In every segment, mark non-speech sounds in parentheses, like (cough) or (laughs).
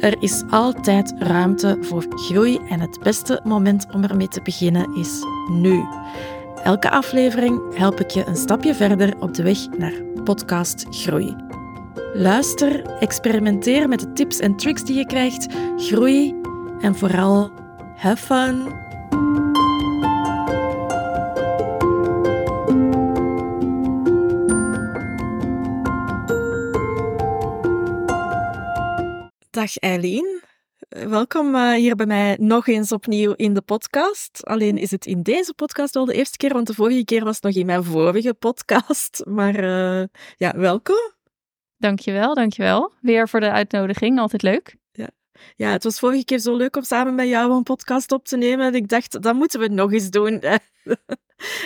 er is altijd ruimte voor groei en het beste moment om ermee te beginnen is nu. Elke aflevering help ik je een stapje verder op de weg naar podcast groei. Luister, experimenteer met de tips en tricks die je krijgt, groei en vooral have fun. Dag Eileen. Welkom uh, hier bij mij nog eens opnieuw in de podcast. Alleen is het in deze podcast al de eerste keer, want de vorige keer was het nog in mijn vorige podcast. (laughs) Maar uh, ja, welkom. Dankjewel, dankjewel. Weer voor de uitnodiging, altijd leuk. Ja. het was vorige keer zo leuk om samen met jou een podcast op te nemen. En ik dacht, dat moeten we nog eens doen. (laughs)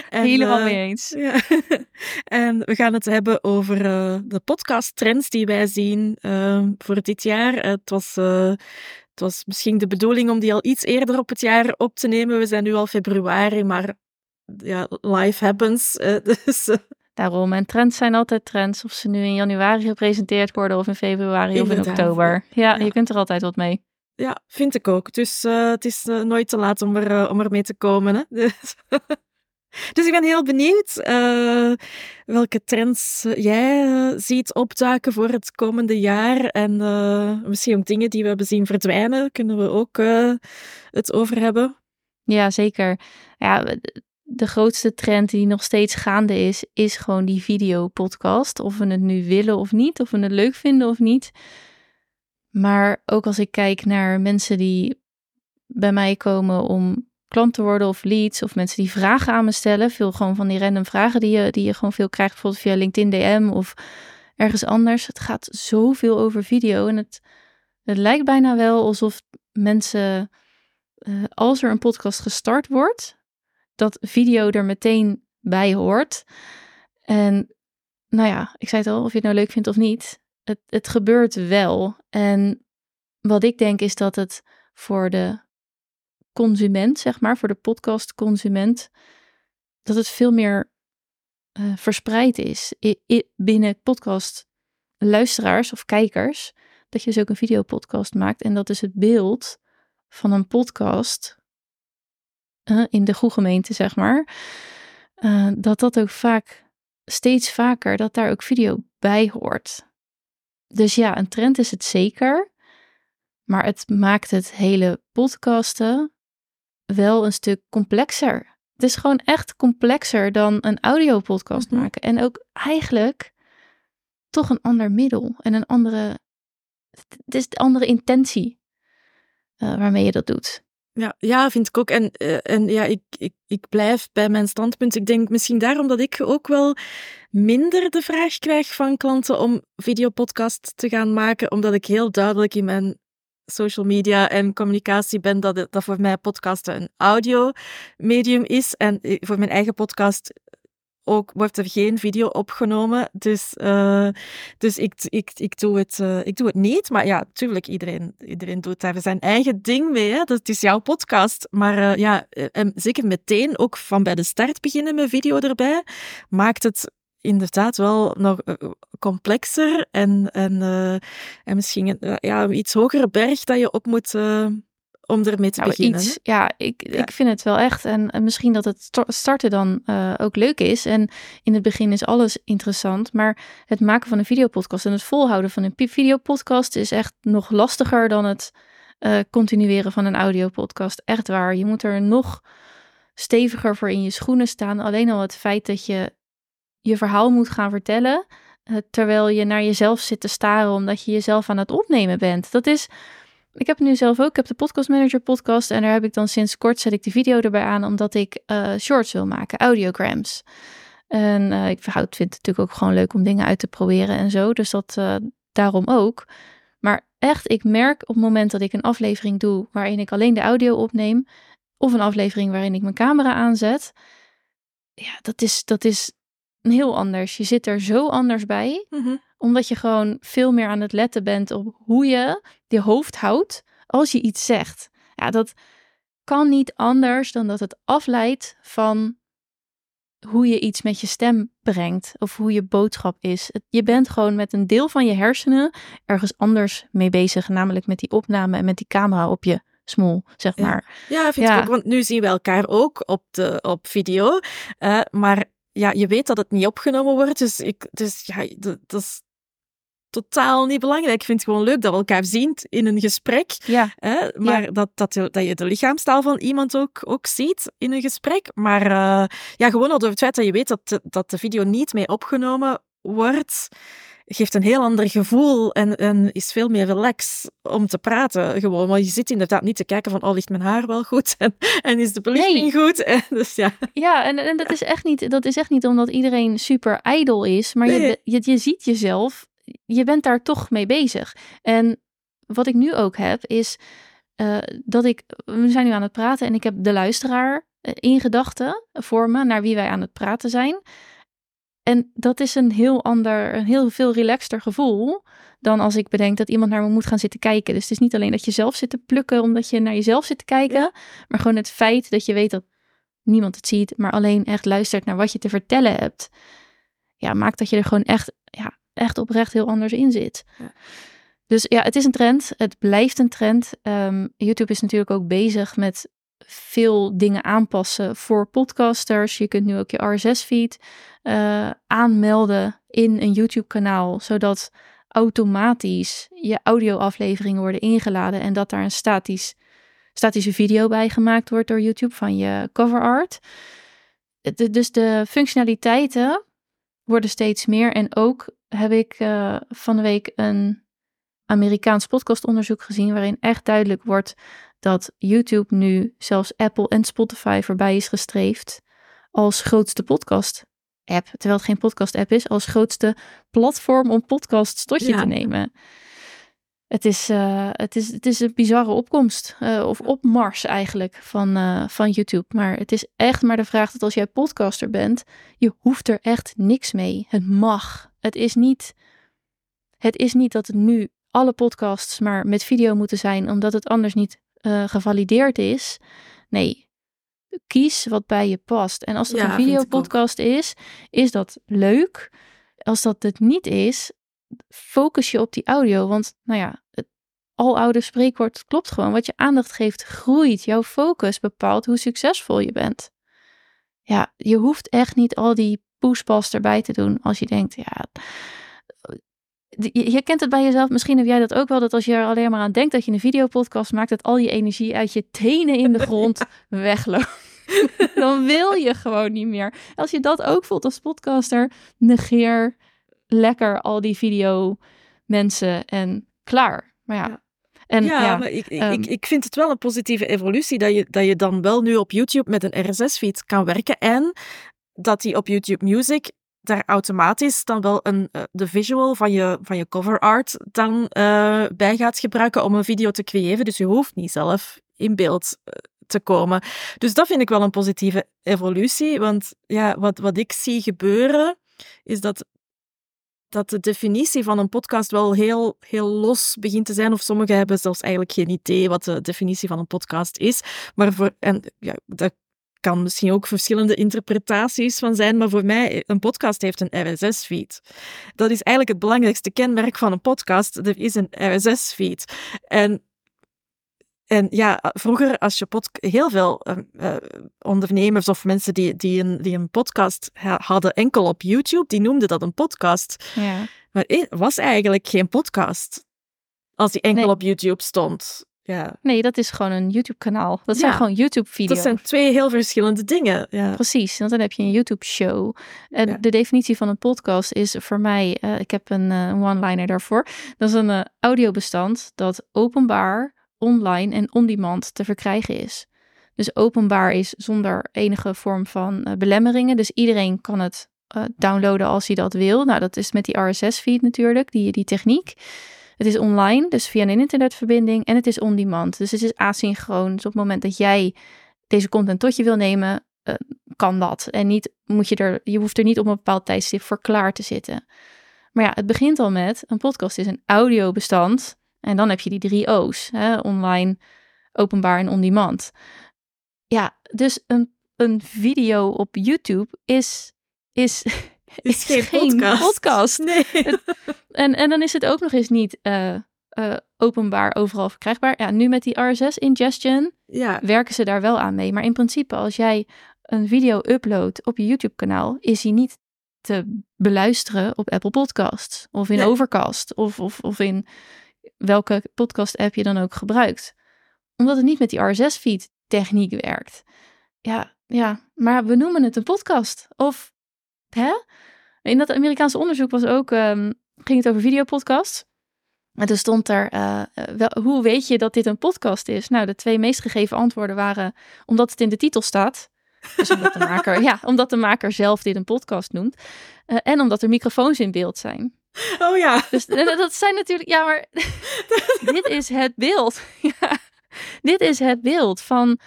En, Helemaal uh, mee eens. Ja. (laughs) en we gaan het hebben over uh, de podcasttrends die wij zien uh, voor dit jaar. het, was, het was misschien de bedoeling om die al iets eerder op het jaar op te nemen. We zijn nu al februari, maar ja, life happens. (laughs) dus, Daarom, en trends zijn altijd trends. Of ze nu in januari gepresenteerd worden, of in februari, Inderdaad. of in oktober. Ja, ja, je kunt er altijd wat mee. Ja, vind ik ook. Dus het is nooit te laat om er, om er mee te komen. Hè? (laughs) Dus dus ik ben heel benieuwd uh, welke trends eh, jij uh, ziet opduiken voor het komende jaar. En misschien ook dingen die we hebben zien verdwijnen, kunnen we ook het over hebben. Ja, zeker. Ja, de grootste trend die nog steeds gaande is, is gewoon die videopodcast. Of we het nu willen of niet, of we het leuk vinden of niet. Maar ook als ik kijk naar mensen die bij mij komen om klanten worden of leads of mensen die vragen aan me stellen. Veel gewoon van die random vragen die je, die je gewoon veel krijgt, bijvoorbeeld via LinkedIn DM of ergens anders. Het gaat zoveel over video en het, het lijkt bijna wel alsof mensen, uh, als er een podcast gestart wordt, dat video er meteen bij hoort. En nou ja, ik zei het al, of je het nou leuk vindt of niet, het, het gebeurt wel. En wat ik denk is dat het voor de consument, zeg maar, voor de podcastconsument, dat het veel meer uh, verspreid is binnen podcast luisteraars of kijkers. Dat je dus ook een videopodcast maakt en dat is het beeld van een podcast uh, in de goede gemeente, zeg maar. Uh, dat dat ook vaak, steeds vaker, dat daar ook video bij hoort. Dus ja, een trend is het zeker. Maar het maakt het hele podcasten wel een stuk complexer. Het is gewoon echt complexer dan een audiopodcast mm maken. En ook eigenlijk toch een ander middel en een andere. Het is de andere intentie uh, waarmee je dat doet. Ja, ja, vind ik ook. En, uh, en ja, ik, ik, ik blijf bij mijn standpunt. Ik denk misschien daarom dat ik ook wel minder de vraag krijg van klanten om videopodcast te gaan maken, omdat ik heel duidelijk in mijn social media en communicatie ben, dat, het, dat voor mij podcasten een audio medium is. En voor mijn eigen podcast ook wordt er geen video opgenomen. Dus, uh, dus ik, ik, ik, doe het, uh, ik doe het niet. Maar ja, tuurlijk, iedereen, iedereen doet daar zijn eigen ding mee. Hè? Dat is jouw podcast. Maar uh, ja, en zeker meteen ook van bij de start beginnen met video erbij, maakt het inderdaad wel nog eh, complexer en, en, en misschien een ja, iets hogere berg dat je op moet om ermee te nou, beginnen. Iets, ja, ik, ja. ik vind het wel echt. En, en misschien dat het starten dan uh, ook leuk is. En in het begin is alles interessant. Maar het maken van een videopodcast en het volhouden van een videopodcast is echt nog lastiger dan het continueren van een audiopodcast. Echt waar. Je moet er nog steviger voor in je schoenen staan. Alleen al het feit dat je je verhaal moet gaan vertellen. Uh, terwijl je naar jezelf zit te staren omdat je jezelf aan het opnemen bent. Dat is. Ik heb nu zelf ook. Ik heb de Podcast Manager podcast. En daar heb ik dan sinds kort zet ik de video erbij aan. Omdat ik uh, shorts wil maken, audiograms. En uh, ik vind het natuurlijk ook gewoon leuk om dingen uit te proberen en zo. Dus dat daarom ook. Maar echt, ik merk op het moment dat ik een aflevering doe waarin ik alleen de audio opneem of een aflevering waarin ik mijn camera aanzet. Ja, dat is, dat is heel anders. Je zit er zo anders bij, Mhm. omdat je gewoon veel meer aan het letten bent op hoe je je hoofd houdt als je iets zegt. Ja, dat kan niet anders dan dat het afleidt van hoe je iets met je stem brengt of hoe je boodschap is. Je bent gewoon met een deel van je hersenen ergens anders mee bezig, namelijk met die opname en met die camera op je smoel, zeg maar. Ja, vind Ja. ik ook. Want nu zien we elkaar ook op, de, op video. eh, maar ja, je weet dat het niet opgenomen wordt. Dus, ik, dus ja, dat, dat is totaal niet belangrijk. Ik vind het gewoon leuk dat we elkaar zien in een gesprek. Ja, Hè? Maar dat, dat, je, dat je de lichaamstaal van iemand ook, ook ziet in een gesprek. Maar eh, ja, gewoon al door het feit dat je weet dat de, dat de video niet mee opgenomen wordt, geeft een heel ander gevoel en, en is veel meer relax om te praten. Gewoon, want je zit inderdaad niet te kijken van, oh, ligt mijn haar wel goed? (laughs) En, en is de belichting goed? (laughs) En dus ja, ja en, en dat, is echt niet, dat is echt niet omdat iedereen super ijdel is, maar Nee. je, je ziet jezelf, je bent daar toch mee bezig. En wat ik nu ook heb, is eh, dat ik, we zijn nu aan het praten en ik heb de luisteraar eh, in gedachten voor me, naar wie wij aan het praten zijn. En dat is een heel ander, een heel veel relaxter gevoel dan als ik bedenk dat iemand naar me moet gaan zitten kijken. Dus het is niet alleen dat je zelf zit te plukken omdat je naar jezelf zit te kijken, maar gewoon het feit dat je weet dat niemand het ziet, maar alleen echt luistert naar wat je te vertellen hebt. Ja, maakt dat je er gewoon echt, ja, echt oprecht heel anders in zit. Ja. Dus ja, het is een trend. Het blijft een trend. Ehm, YouTube is natuurlijk ook bezig met veel dingen aanpassen voor podcasters. Je kunt nu ook je RSS-feed eh, aanmelden in een YouTube-kanaal, zodat automatisch je audio-afleveringen worden ingeladen en dat daar een statisch, statische video bij gemaakt wordt door YouTube van je cover art. Dus de functionaliteiten worden steeds meer. En ook heb ik eh, van de week een Amerikaans podcastonderzoek gezien waarin echt duidelijk wordt dat YouTube nu zelfs Apple en Spotify voorbij is gestreefd als grootste podcast app, terwijl het geen podcast app is, als grootste platform om podcasts tot je Ja. te nemen. Het is, eh, het, is, het is een bizarre opkomst, eh, of opmars eigenlijk, van, eh, van YouTube. Maar het is echt maar de vraag dat als jij podcaster bent, je hoeft er echt niks mee. Het mag. Het is niet, het is niet dat het nu alle podcasts maar met video moeten zijn, omdat het anders niet eh, gevalideerd is. Nee, kies wat bij je past. En als dat Ja, een videopodcast is, is dat leuk. Als dat het niet is, focus je op die audio. Want nou ja, het aloude spreekwoord klopt gewoon. Wat je aandacht geeft, groeit. Jouw focus bepaalt hoe succesvol je bent. Ja, je hoeft echt niet al die poespas erbij te doen als je denkt, ja, je, je kent het bij jezelf. Misschien heb jij dat ook wel. Dat als je er alleen maar aan denkt dat je een videopodcast maakt, dat al je energie uit je tenen in de (laughs) grond wegloopt. (laughs) Dan wil je gewoon niet meer. Als je dat ook voelt als podcaster, negeer lekker al die video mensen en klaar. Maar ja. Ja. En ja, ja, maar ik, ik, ehm, ik, ik vind het wel een positieve evolutie dat je, dat je dan wel nu op YouTube met een RSS-feed kan werken en dat die op YouTube Music daar automatisch dan wel een, eh, de visual van je, van je cover art dan eh, bij gaat gebruiken om een video te creëren. Dus je hoeft niet zelf in beeld eh, te komen. Dus dat vind ik wel een positieve evolutie, want ja, wat, wat ik zie gebeuren is dat dat de definitie van een podcast wel heel, heel los begint te zijn. Of sommigen hebben zelfs eigenlijk geen idee wat de definitie van een podcast is. Maar voor, en ja, daar kan misschien ook verschillende interpretaties van zijn. Maar voor mij, een podcast heeft een RSS-feed. Dat is eigenlijk het belangrijkste kenmerk van een podcast. Er is een RSS-feed. En en ja, vroeger als je pod heel veel uh, uh, ondernemers of mensen die, die, een, die een podcast ha hadden enkel op YouTube, die noemden dat een podcast. Ja. Maar het was eigenlijk geen podcast als die enkel Nee. op YouTube stond. Ja. Nee, dat is gewoon een YouTube-kanaal. Dat zijn Ja. gewoon YouTube-video's. Dat zijn twee heel verschillende dingen. Ja. Precies, want dan heb je een YouTube-show. En Ja. de definitie van een podcast is voor mij, eh, ik heb een eh, one-liner daarvoor. Dat is een eh, audiobestand dat openbaar, online en on-demand te verkrijgen is. Dus openbaar is zonder enige vorm van belemmeringen. Dus iedereen kan het downloaden als hij dat wil. Nou, dat is met die RSS-feed natuurlijk, die, die techniek. Het is online, dus via een internetverbinding. En het is on-demand, dus het is asynchroon. Dus op het moment dat jij deze content tot je wil nemen, uh, kan dat. En niet, moet je, er, je hoeft er niet op een bepaald tijdstip voor klaar te zitten. Maar ja, het begint al met, een podcast is een audiobestand. En dan heb je die drie O's, hè, online, openbaar en on-demand. Ja, dus een, een video op YouTube is, is, is, geen, geen podcast. Nee. en, en dan is het ook nog eens niet uh, uh, openbaar overal verkrijgbaar. Ja, nu met die RSS ingestion ja. werken ze daar wel aan mee. Maar in principe, als jij een video uploadt op je YouTube kanaal, is hij niet te beluisteren op Apple Podcasts of in Overcast of, of, of in welke podcast app je dan ook gebruikt. Omdat het niet met die RSS feed techniek werkt. Ja, ja, maar we noemen het een podcast. Of, hè? In dat Amerikaanse onderzoek was ook, um, ging het over videopodcasts. En toen stond er, uh, wel, hoe weet je dat dit een podcast is? Nou, de twee meest gegeven antwoorden waren, omdat het in de titel staat. Dus omdat de (laughs) maker, ja, omdat de maker zelf dit een podcast noemt. Uh, en omdat er microfoons in beeld zijn. Oh ja. Dus dat zijn natuurlijk, ja, maar (laughs) dit is het beeld. (laughs) ja, dit is het beeld van,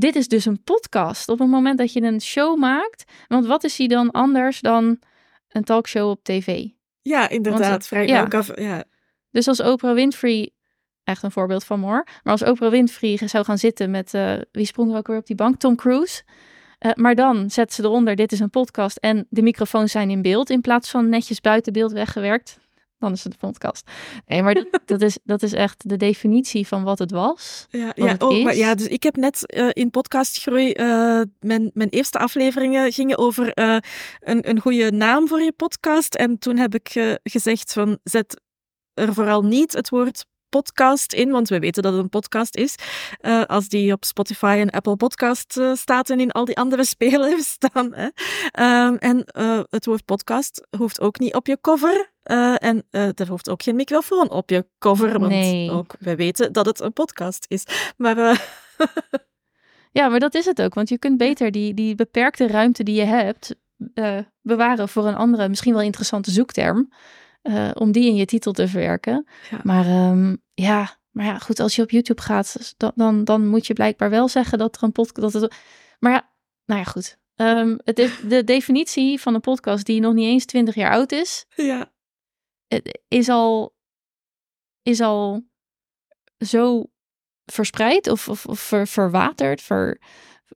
dit is dus een podcast. Op het moment dat je een show maakt, want wat is hij dan anders dan een talkshow op tv? Ja, inderdaad. vrij ja. ja. Dus als Oprah Winfrey, echt een voorbeeld van Moore, maar als Oprah Winfrey zou gaan zitten met, uh, wie sprong er ook weer op die bank? Tom Cruise. Uh, maar dan zet ze eronder, dit is een podcast en de microfoons zijn in beeld in plaats van netjes buiten beeld weggewerkt. Dan is het een podcast. Nee, maar dat, (laughs) dat, is, dat is echt de definitie van wat het was. Ja, ja, oh, maar ja dus ik heb net uh, in podcastgroei, uh, mijn, mijn eerste afleveringen gingen over een, een goede naam voor je podcast. En toen heb ik gezegd van zet er vooral niet het woord podcast in, want we weten dat het een podcast is. Uh, als die op Spotify en Apple Podcast uh, staat en in al die andere (laughs) spelers staan. Hè. Um, en uh, het woord podcast hoeft ook niet op je cover. en er hoeft ook geen microfoon op je cover, want nee. ook wij weten dat het een podcast is. Maar... (laughs) ja, maar dat is het ook, want je kunt beter die, die beperkte ruimte die je hebt bewaren voor een andere, misschien wel interessante zoekterm. Uh, om die in je titel te verwerken. Maar um, ja, maar ja, goed, als je op YouTube gaat, dan, dan, dan moet je blijkbaar wel zeggen dat er een podcast. Dat het, maar ja, nou ja, goed. Um, het is de definitie van een podcast die nog niet eens 20 jaar oud is, ja. is al, is al zo verspreid of, of, of ver, verwaterd, ver,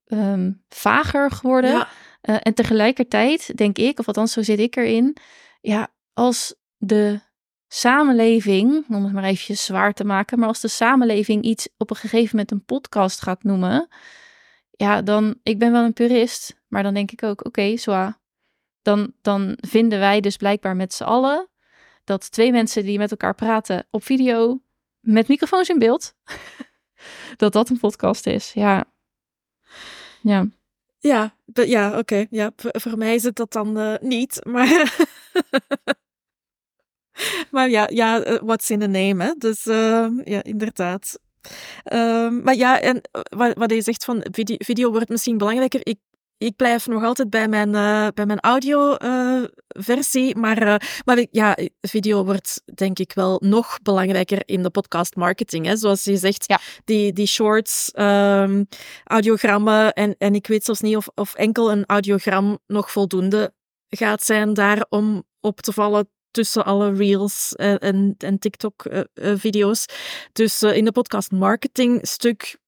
um, vager geworden. Ja. Uh, en tegelijkertijd denk ik, of althans zo zit ik erin, ja, als de samenleving, om het maar even zwaar te maken, maar als de samenleving iets op een gegeven moment een podcast gaat noemen, ja, dan, ik ben wel een purist, maar dan denk ik ook, oké, okay, Dan, dan vinden wij dus blijkbaar met z'n allen dat twee mensen die met elkaar praten op video, met microfoons in beeld, (laughs) dat dat een podcast is. Ja. Ja. Ja, ja oké. Ja, voor mij is het dat dan uh, niet, maar (laughs) (laughs) maar ja, ja, eh, what's in the name, hè? Dus uh, ja, inderdaad. Uh, maar ja, en eh, wat, wat je zegt van video, video wordt misschien belangrijker. Ik, ik blijf nog altijd bij mijn, uh, bij mijn audio-versie. maar maar ja, video wordt denk ik wel nog belangrijker in de podcast marketing. Hè? Zoals je zegt, ja. die, die shorts, um, audiogrammen. En, en ik weet zelfs niet of, of enkel een audiogram nog voldoende gaat zijn daar om op te vallen tussen alle reels en, en, en TikTok-video's. Eh, eh, dus eh, in de podcast marketing stuk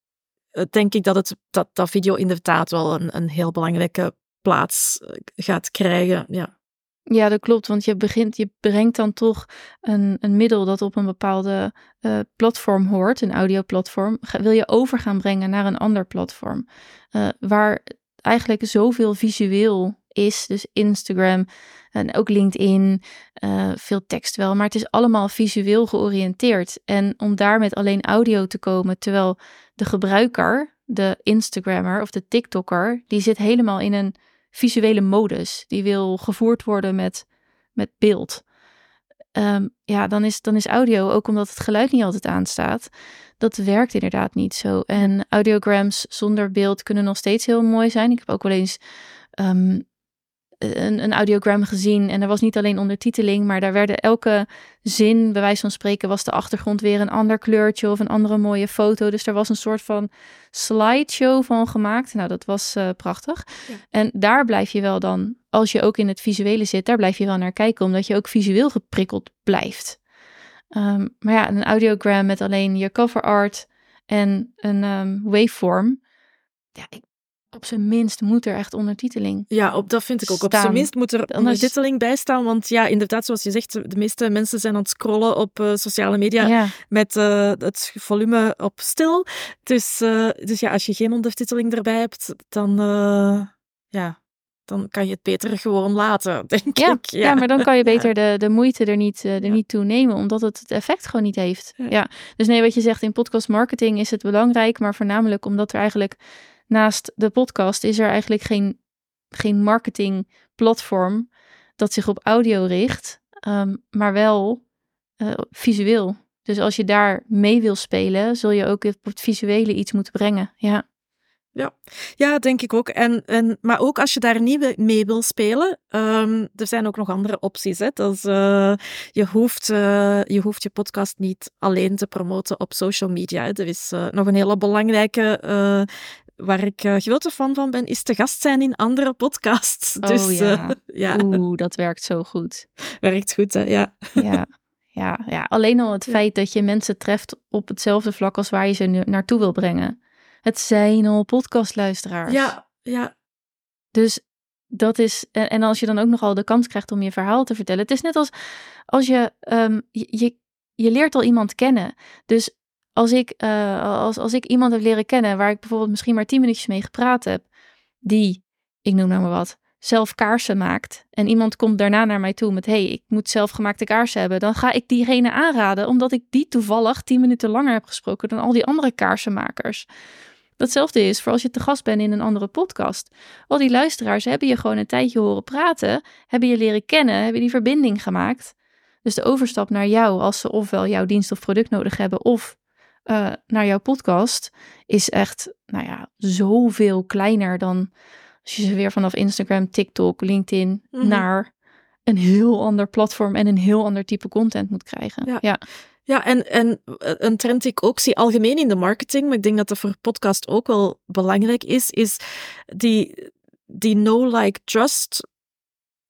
denk ik dat, het, dat dat video inderdaad wel een, een heel belangrijke plaats gaat krijgen. Ja. Ja, dat klopt. Want je, begint, je brengt dan toch een, een middel dat op een bepaalde platform hoort, een audioplatform. Wil je over gaan brengen naar een ander platform. Waar eigenlijk zoveel visueel is. Dus Instagram en ook LinkedIn, uh, veel tekst wel, maar het is allemaal visueel georiënteerd. En om daar met alleen audio te komen, terwijl de gebruiker, de Instagrammer of de TikToker, die zit helemaal in een visuele modus. Die wil gevoerd worden met, met beeld. Um, ja, dan is, dan is audio, ook omdat het geluid niet altijd aanstaat, dat werkt inderdaad niet zo. En audiograms zonder beeld kunnen nog steeds heel mooi zijn. Ik heb ook wel eens um, een, een audiogram gezien en er was niet alleen ondertiteling, maar daar werden elke zin, bij wijze van spreken, was de achtergrond weer een ander kleurtje of een andere mooie foto. Dus er was een soort van slideshow van gemaakt. Nou, dat was uh, prachtig. Ja. En daar blijf je wel dan, als je ook in het visuele zit, daar blijf je wel naar kijken, omdat je ook visueel geprikkeld blijft. Um, maar ja, een audiogram met alleen je cover art en een um, waveform. Ja, ik, op zijn minst moet er echt ondertiteling. Ja, op, dat vind ik ook. Op zijn minst moet er ondertiteling bij staan. Want ja, inderdaad, zoals je zegt, de meeste mensen zijn aan het scrollen op uh, sociale media met uh, het volume op stil. Dus, uh, dus ja, als je geen ondertiteling erbij hebt, dan ja, dan kan je het beter gewoon laten, (laughs) denk ja, ik. Ja. ja, maar dan kan je (laughs) beter de, de moeite er niet, er niet toe nemen, omdat het het effect gewoon niet heeft. Ja. Dus nee, wat je zegt, in podcast marketing is het belangrijk, maar voornamelijk omdat er eigenlijk naast de podcast is er eigenlijk geen, geen marketingplatform dat zich op audio richt, um, maar wel uh, visueel. Dus als je daar mee wil spelen, zul je ook het visuele iets moeten brengen. Ja. Ja, ja denk ik ook. En, en, maar ook als je daar niet mee wil spelen, um, er zijn ook nog andere opties. Hè. Uh, je, hoeft, uh, je hoeft je podcast niet alleen te promoten op social media. Er is nog een hele belangrijke waar ik uh, grote fan van ben, is te gast zijn in andere podcasts. Oh, dus, ja. Uh, (laughs) ja. Oeh, dat werkt zo goed. Werkt goed, hè? Ja. Ja, ja, ja. alleen al het feit dat je mensen treft op hetzelfde vlak als waar je ze nu naartoe wil brengen. Het zijn al podcastluisteraars. Ja, ja. Dus dat is, en als je dan ook nogal de kans krijgt om je verhaal te vertellen. Het is net als als je, um, je, je leert al iemand kennen. Dus als ik, uh, als, als ik iemand heb leren kennen waar ik bijvoorbeeld misschien maar tien minuutjes mee gepraat heb, die, ik noem nou maar wat, zelf kaarsen maakt en iemand komt daarna naar mij toe met hey, ik moet zelfgemaakte kaarsen hebben, dan ga ik diegene aanraden omdat ik die toevallig tien minuten langer heb gesproken dan al die andere kaarsenmakers. Datzelfde is voor als je te gast bent in een andere podcast. Al die luisteraars hebben je gewoon een tijdje horen praten, hebben je leren kennen, hebben die verbinding gemaakt. Dus de overstap naar jou, als ze ofwel jouw dienst of product nodig hebben, of uh, naar jouw podcast, is echt, nou ja, zoveel kleiner dan als je ze weer vanaf Instagram, TikTok, LinkedIn mm-hmm. naar een heel ander platform en een heel ander type content moet krijgen. Ja. ja. Ja, en, en een trend die ik ook zie algemeen in de marketing, maar ik denk dat dat voor podcast ook wel belangrijk is, is die, die no-like-trust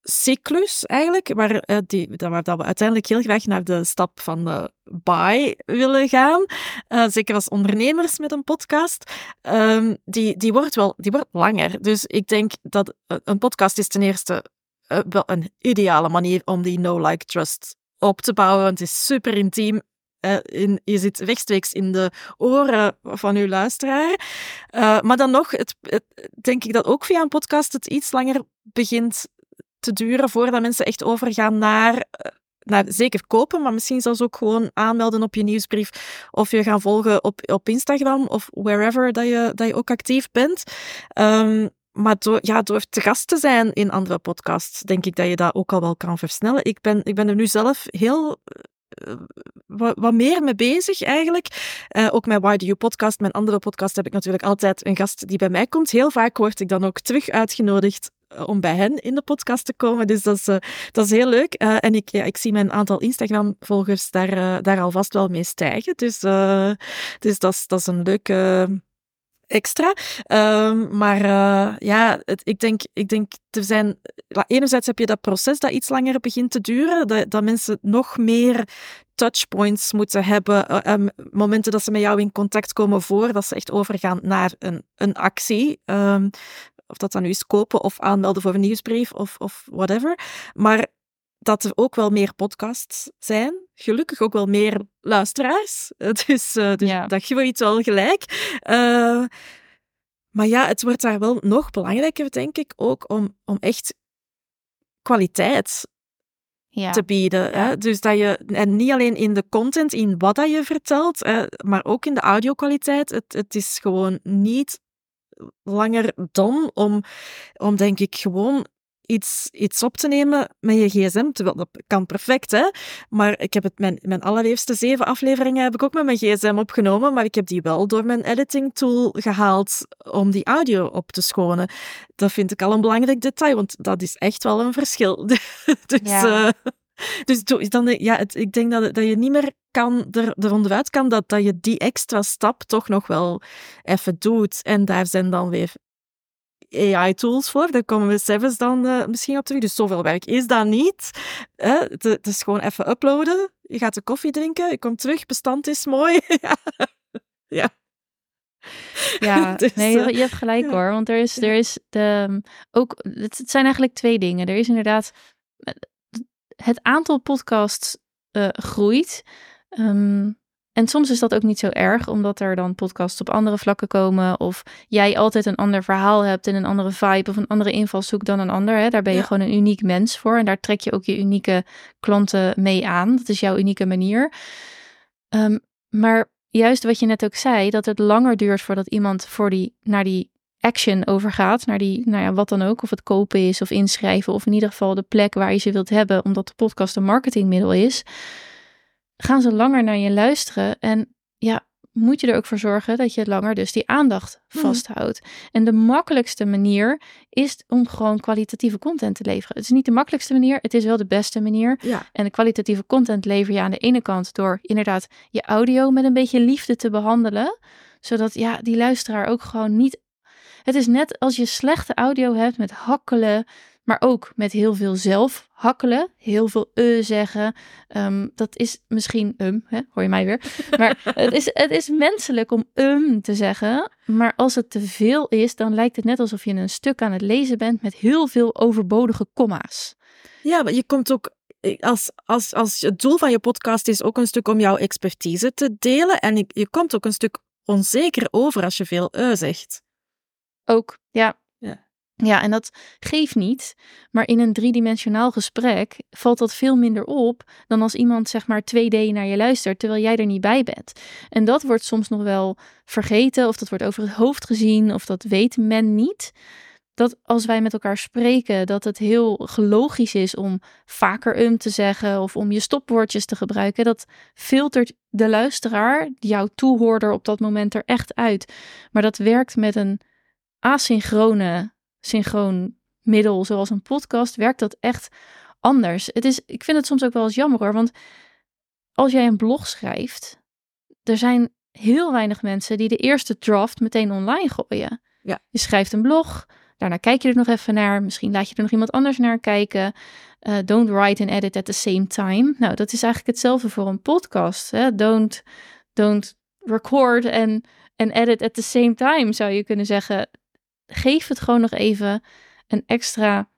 cyclus eigenlijk, waar, die, waar dat we uiteindelijk heel graag naar de stap van de buy willen gaan. Uh, zeker als ondernemers met een podcast. Um, die, die, wordt wel die wordt langer. Dus ik denk dat een podcast is ten eerste wel een ideale manier om die no-like-trust op te bouwen. Want het is super intiem. In, je zit rechtstreeks in de oren van uw luisteraar. Maar dan nog, het, denk ik dat ook via een podcast het iets langer begint te duren voordat mensen echt overgaan naar, eh, naar zeker kopen, maar misschien zelfs ook gewoon aanmelden op je nieuwsbrief of je gaan volgen op, op Instagram of wherever dat je, dat je ook actief bent. Um, maar door, ja, door te gast te zijn in andere podcasts, denk ik dat je dat ook al wel kan versnellen. Ik ben, ik ben er nu zelf heel uh, wat, meer mee bezig eigenlijk. Uh, ook met Why Do You podcast, mijn andere podcast, heb ik natuurlijk altijd een gast die bij mij komt. Heel vaak word ik dan ook terug uitgenodigd eh, om bij hen in de podcast te komen. Dus dat is, uh, dat is heel leuk. Uh, en ik, ja, ik zie mijn aantal Instagram-volgers daar, daar alvast wel mee stijgen. Dus, dus dat, is, dat is een leuke extra. Um, maar ja, het, ik, denk, ik denk, er zijn... Enerzijds heb je dat proces dat iets langer begint te duren, dat, dat mensen nog meer touchpoints moeten hebben, um, momenten dat ze met jou in contact komen voordat ze echt overgaan naar een, een actie. Um, of dat dan nu is kopen of aanmelden voor een nieuwsbrief of, of whatever. Maar dat er ook wel meer podcasts zijn. Gelukkig ook wel meer luisteraars. (laughs) Dus, uh, dus ja. dat iets wel gelijk. Uh, maar ja, het wordt daar wel nog belangrijker, denk ik, ook om, om echt kwaliteit ja. te bieden. Ja. Hè? Dus dat je, en niet alleen in de content, in wat dat je vertelt, hè, maar ook in de audio-kwaliteit. Het, het is gewoon niet langer dan om, om denk ik gewoon iets, iets op te nemen met je gsm. Terwijl dat kan perfect, hè. Maar ik heb het, mijn, mijn allerliefste zeven afleveringen heb ik ook met mijn gsm opgenomen. Maar ik heb die wel door mijn editing tool gehaald om die audio op te schonen. Dat vind ik al een belangrijk detail, want dat is echt wel een verschil. (laughs) dus... Ja. eh, (laughs) dus dan, ja, het, ik denk dat, dat je niet meer kan, er, er onderuit kan dat, dat je die extra stap toch nog wel even doet. En daar zijn dan weer AI-tools voor. Daar komen we zelfs dan eh, misschien op terug. Dus zoveel werk is dat niet. Het, het is gewoon even uploaden. Je gaat de koffie drinken, je komt terug, bestand is mooi. (laughs) ja. ja. Ja, (laughs) Dus, nee, eh, je hebt gelijk ja. hoor. Want er is, er is de, ook, het, het zijn eigenlijk twee dingen. Er is inderdaad, het aantal podcasts eh, groeit. Ehm, en soms is dat ook niet zo erg, omdat er dan podcasts op andere vlakken komen. Of jij altijd een ander verhaal hebt en een andere vibe of een andere invalshoek dan een ander. Hè? Daar ben je Ja. gewoon een uniek mens voor. En daar trek je ook je unieke klanten mee aan. Dat is jouw unieke manier. Ehm, maar juist wat je net ook zei, dat het langer duurt voordat iemand voor die, naar die action overgaat, naar die, nou ja, wat dan ook, of het kopen is of inschrijven, of in ieder geval de plek waar je ze wilt hebben, omdat de podcast een marketingmiddel is, gaan ze langer naar je luisteren en ja, moet je er ook voor zorgen dat je langer dus die aandacht Mhm. vasthoudt. En de makkelijkste manier is om gewoon kwalitatieve content te leveren. Het is niet de makkelijkste manier, het is wel de beste manier. ja. En de kwalitatieve content lever je aan de ene kant door inderdaad je audio met een beetje liefde te behandelen. Zodat ja, die luisteraar ook gewoon niet. Het is net als je slechte audio hebt met hakkelen, maar ook met heel veel zelf hakkelen. Heel veel eh zeggen. Ehm, dat is misschien um, hè, hoor je mij weer. (laughs) Maar het is, het is menselijk om um te zeggen. Maar als het te veel is, dan lijkt het net alsof je een stuk aan het lezen bent met heel veel overbodige komma's. Ja, maar je komt ook. Als, als, als het doel van je podcast is ook een stuk om jouw expertise te delen. En je, je komt ook een stuk onzeker over als je veel eh zegt. Ook, ja. Ja. Ja, en dat geeft niet. Maar in een driedimensionaal gesprek valt dat veel minder op dan als iemand zeg maar 2D naar je luistert terwijl jij er niet bij bent. En dat wordt soms nog wel vergeten of dat wordt over het hoofd gezien of dat weet men niet. Dat als wij met elkaar spreken, dat het heel logisch is om vaker um te zeggen of om je stopwoordjes te gebruiken. Dat filtert de luisteraar, jouw toehoorder op dat moment er echt uit. Maar dat werkt met een asynchrone synchroon middel zoals een podcast werkt dat echt anders. Het is, ik vind het soms ook wel eens jammer hoor, want als jij een blog schrijft, er zijn heel weinig mensen die de eerste draft meteen online gooien. Ja. Je schrijft een blog, daarna kijk je er nog even naar, misschien laat je er nog iemand anders naar kijken. Uh, don't write and edit at the same time. Nou, dat is eigenlijk hetzelfde voor een podcast. Hè? Don't, don't record and, and edit at the same time, zou je kunnen zeggen geef het gewoon nog even een extra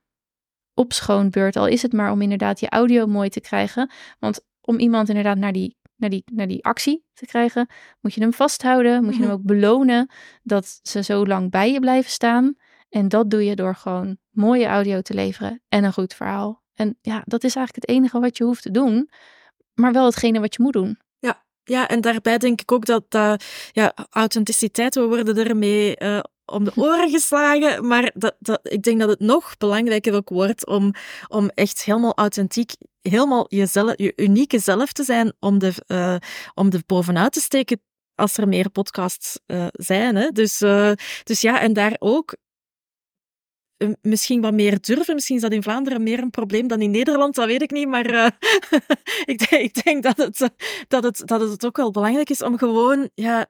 opschoonbeurt. Al is het maar om inderdaad je audio mooi te krijgen. Want om iemand inderdaad naar die, naar die, naar die actie te krijgen, moet je hem vasthouden. Moet je hem ook belonen dat ze zo lang bij je blijven staan. En dat doe je door gewoon mooie audio te leveren en een goed verhaal. En ja, dat is eigenlijk het enige wat je hoeft te doen. Maar wel hetgene wat je moet doen. Ja, ja en daarbij denk ik ook dat uh, ja, authenticiteit, we worden ermee uh, om de oren geslagen. Maar dat, dat, ik denk dat het nog belangrijker ook wordt om, om echt helemaal authentiek, helemaal jezelf, je unieke zelf te zijn, om er, uh, om er bovenuit te steken als er meer podcasts uh, zijn. Hè? Dus, dus ja, en daar ook misschien wat meer durven. Misschien is dat in Vlaanderen meer een probleem dan in Nederland, dat weet ik niet. Maar (laughs) ik, denk, ik, denk, dat het, dat, het, dat het ook wel belangrijk is om gewoon, ja,